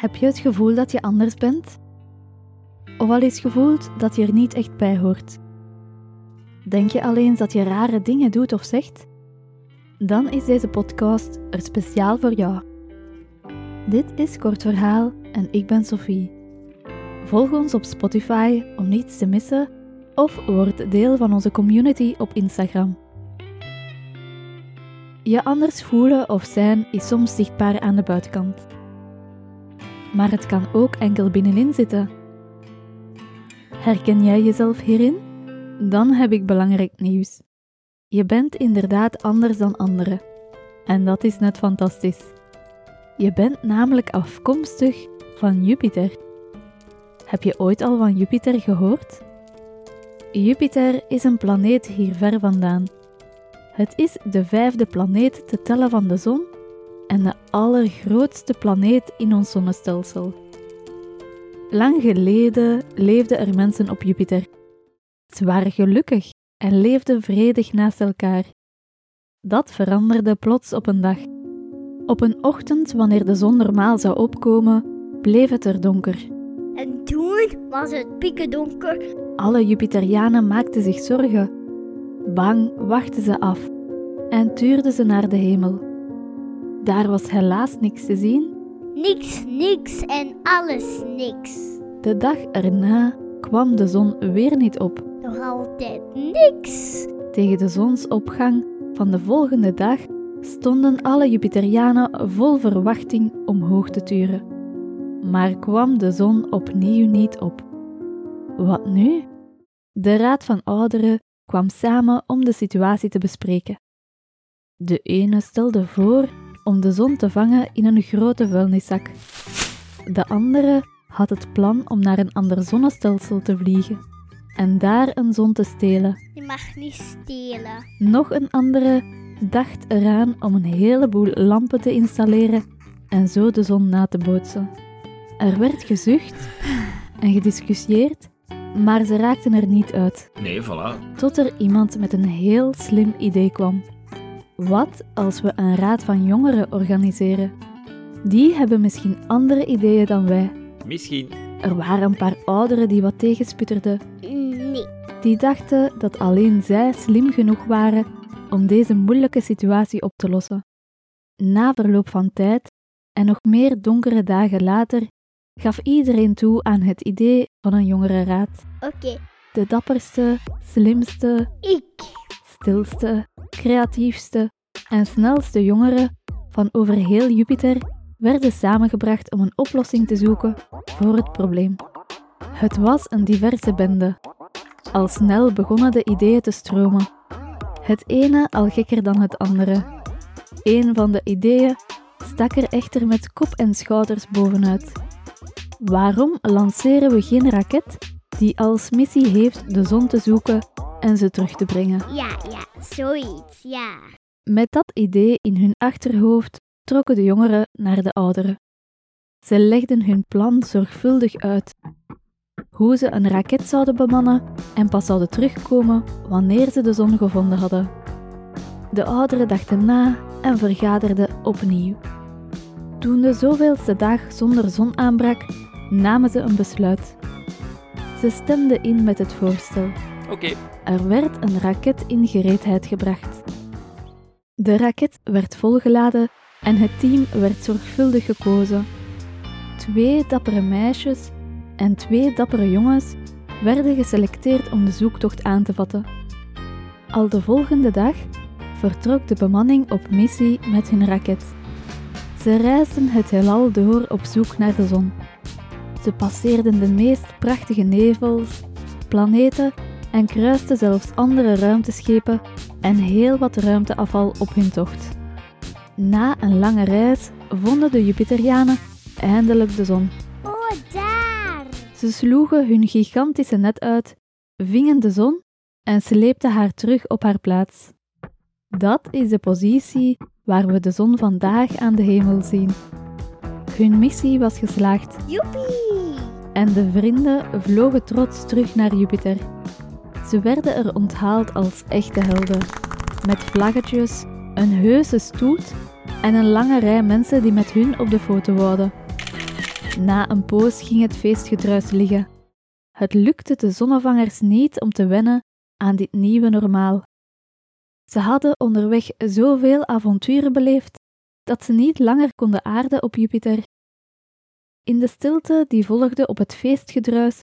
Heb je het gevoel dat je anders bent? Of al eens gevoeld dat je er niet echt bij hoort? Denk je alleen dat je rare dingen doet of zegt? Dan is deze podcast er speciaal voor jou. Dit is Kort Verhaal en ik ben Sophie. Volg ons op Spotify om niets te missen of word deel van onze community op Instagram. Je anders voelen of zijn is soms zichtbaar aan de buitenkant. Maar het kan ook enkel binnenin zitten. Herken jij jezelf hierin? Dan heb ik belangrijk nieuws. Je bent inderdaad anders dan anderen. En dat is net fantastisch. Je bent namelijk afkomstig van Jupiter. Heb je ooit al van Jupiter gehoord? Jupiter is een planeet hier ver vandaan. Het is de vijfde planeet te tellen van de zon en de allergrootste planeet in ons zonnestelsel. Lang geleden leefden er mensen op Jupiter. Ze waren gelukkig en leefden vredig naast elkaar. Dat veranderde plots op een dag. Op een ochtend, wanneer de zon normaal zou opkomen, bleef het er donker. En toen was het pikken donker. Alle Jupiterianen maakten zich zorgen. Bang wachten ze af en tuurden ze naar de hemel. Daar was helaas niks te zien. Niks, niks en alles niks. De dag erna kwam de zon weer niet op. Nog altijd niks. Tegen de zonsopgang van de volgende dag stonden alle Jupiterianen vol verwachting omhoog te turen. Maar kwam de zon opnieuw niet op. Wat nu? De Raad van Ouderen kwam samen om de situatie te bespreken. De ene stelde voor om de zon te vangen in een grote vuilniszak. De andere had het plan om naar een ander zonnestelsel te vliegen en daar een zon te stelen. Je mag niet stelen. Nog een andere dacht eraan om een heleboel lampen te installeren en zo de zon na te bootsen. Er werd gezucht en gediscussieerd, maar ze raakten er niet uit. Nee, voilà. Tot er iemand met een heel slim idee kwam. Wat als we een raad van jongeren organiseren? Die hebben misschien andere ideeën dan wij. Misschien. Er waren een paar ouderen die wat tegensputterden. Nee. Die dachten dat alleen zij slim genoeg waren om deze moeilijke situatie op te lossen. Na verloop van tijd en nog meer donkere dagen later gaf iedereen toe aan het idee van een jongerenraad. Oké. De dapperste, slimste, Ik. Stilste, creatiefste en snelste jongeren van over heel Jupiter werden samengebracht om een oplossing te zoeken voor het probleem. Het was een diverse bende. Al snel begonnen de ideeën te stromen. Het ene al gekker dan het andere. Een van de ideeën stak er echter met kop en schouders bovenuit. Waarom lanceren we geen raket die als missie heeft de zon te zoeken en ze terug te brengen? Ja, ja, zoiets, ja. Met dat idee in hun achterhoofd trokken de jongeren naar de ouderen. Ze legden hun plan zorgvuldig uit. Hoe ze een raket zouden bemannen en pas zouden terugkomen wanneer ze de zon gevonden hadden. De ouderen dachten na en vergaderden opnieuw. Toen de zoveelste dag zonder zon aanbrak, namen ze een besluit. Ze stemden in met het voorstel. Er werd een raket in gereedheid gebracht. De raket werd volgeladen en het team werd zorgvuldig gekozen. Twee dappere meisjes en twee dappere jongens werden geselecteerd om de zoektocht aan te vatten. Al de volgende dag vertrok de bemanning op missie met hun raket. Ze reisden het heelal door op zoek naar de zon. Ze passeerden de meest prachtige nevels, planeten en kruisten zelfs andere ruimteschepen en heel wat ruimteafval op hun tocht. Na een lange reis vonden de Jupiterianen eindelijk de zon. Oh, daar. Ze sloegen hun gigantische net uit, vingen de zon en sleepten haar terug op haar plaats. Dat is de positie waar we de zon vandaag aan de hemel zien. Hun missie was geslaagd Joepie. en de vrienden vlogen trots terug naar Jupiter. Ze werden er onthaald als echte helden, met vlaggetjes, een heuse stoet en een lange rij mensen die met hun op de foto wouden. Na een poos ging het feestgedruis liggen. Het lukte de zonnevangers niet om te wennen aan dit nieuwe normaal. Ze hadden onderweg zoveel avonturen beleefd dat ze niet langer konden aarden op Jupiter. In de stilte die volgde op het feestgedruis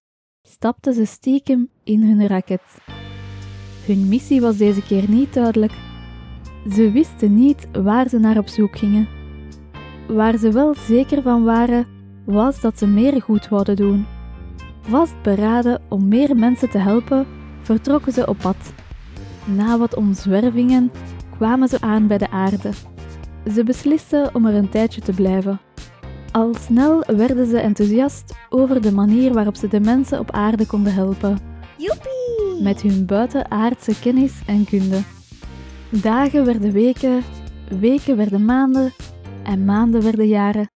stapten ze stiekem in hun raket. Hun missie was deze keer niet duidelijk. Ze wisten niet waar ze naar op zoek gingen. Waar ze wel zeker van waren, was dat ze meer goed wouden doen. Vastberaden om meer mensen te helpen, vertrokken ze op pad. Na wat omzwervingen kwamen ze aan bij de aarde. Ze beslisten om er een tijdje te blijven. Al snel werden ze enthousiast over de manier waarop ze de mensen op aarde konden helpen. Joepie! Met hun buitenaardse kennis en kunde. Dagen werden weken, weken werden maanden en maanden werden jaren.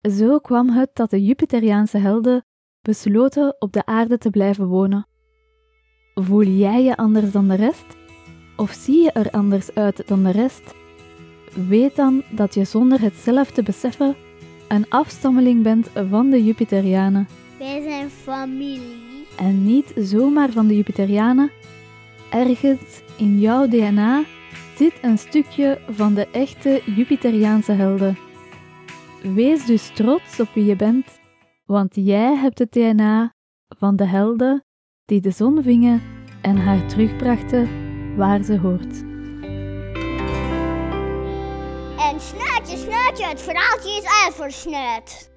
Zo kwam het dat de Jupiteriaanse helden besloten op de aarde te blijven wonen. Voel jij je anders dan de rest? Of zie je er anders uit dan de rest? Weet dan dat je zonder het zelf te beseffen een afstammeling bent van de Jupiterianen. Wij zijn familie. En niet zomaar van de Jupiterianen. Ergens in jouw DNA zit een stukje van de echte Jupiteriaanse helden. Wees dus trots op wie je bent, want jij hebt het DNA van de helden die de zon vingen en haar terugbrachten waar ze hoort. Snuitje, het verhaaltje is snuit.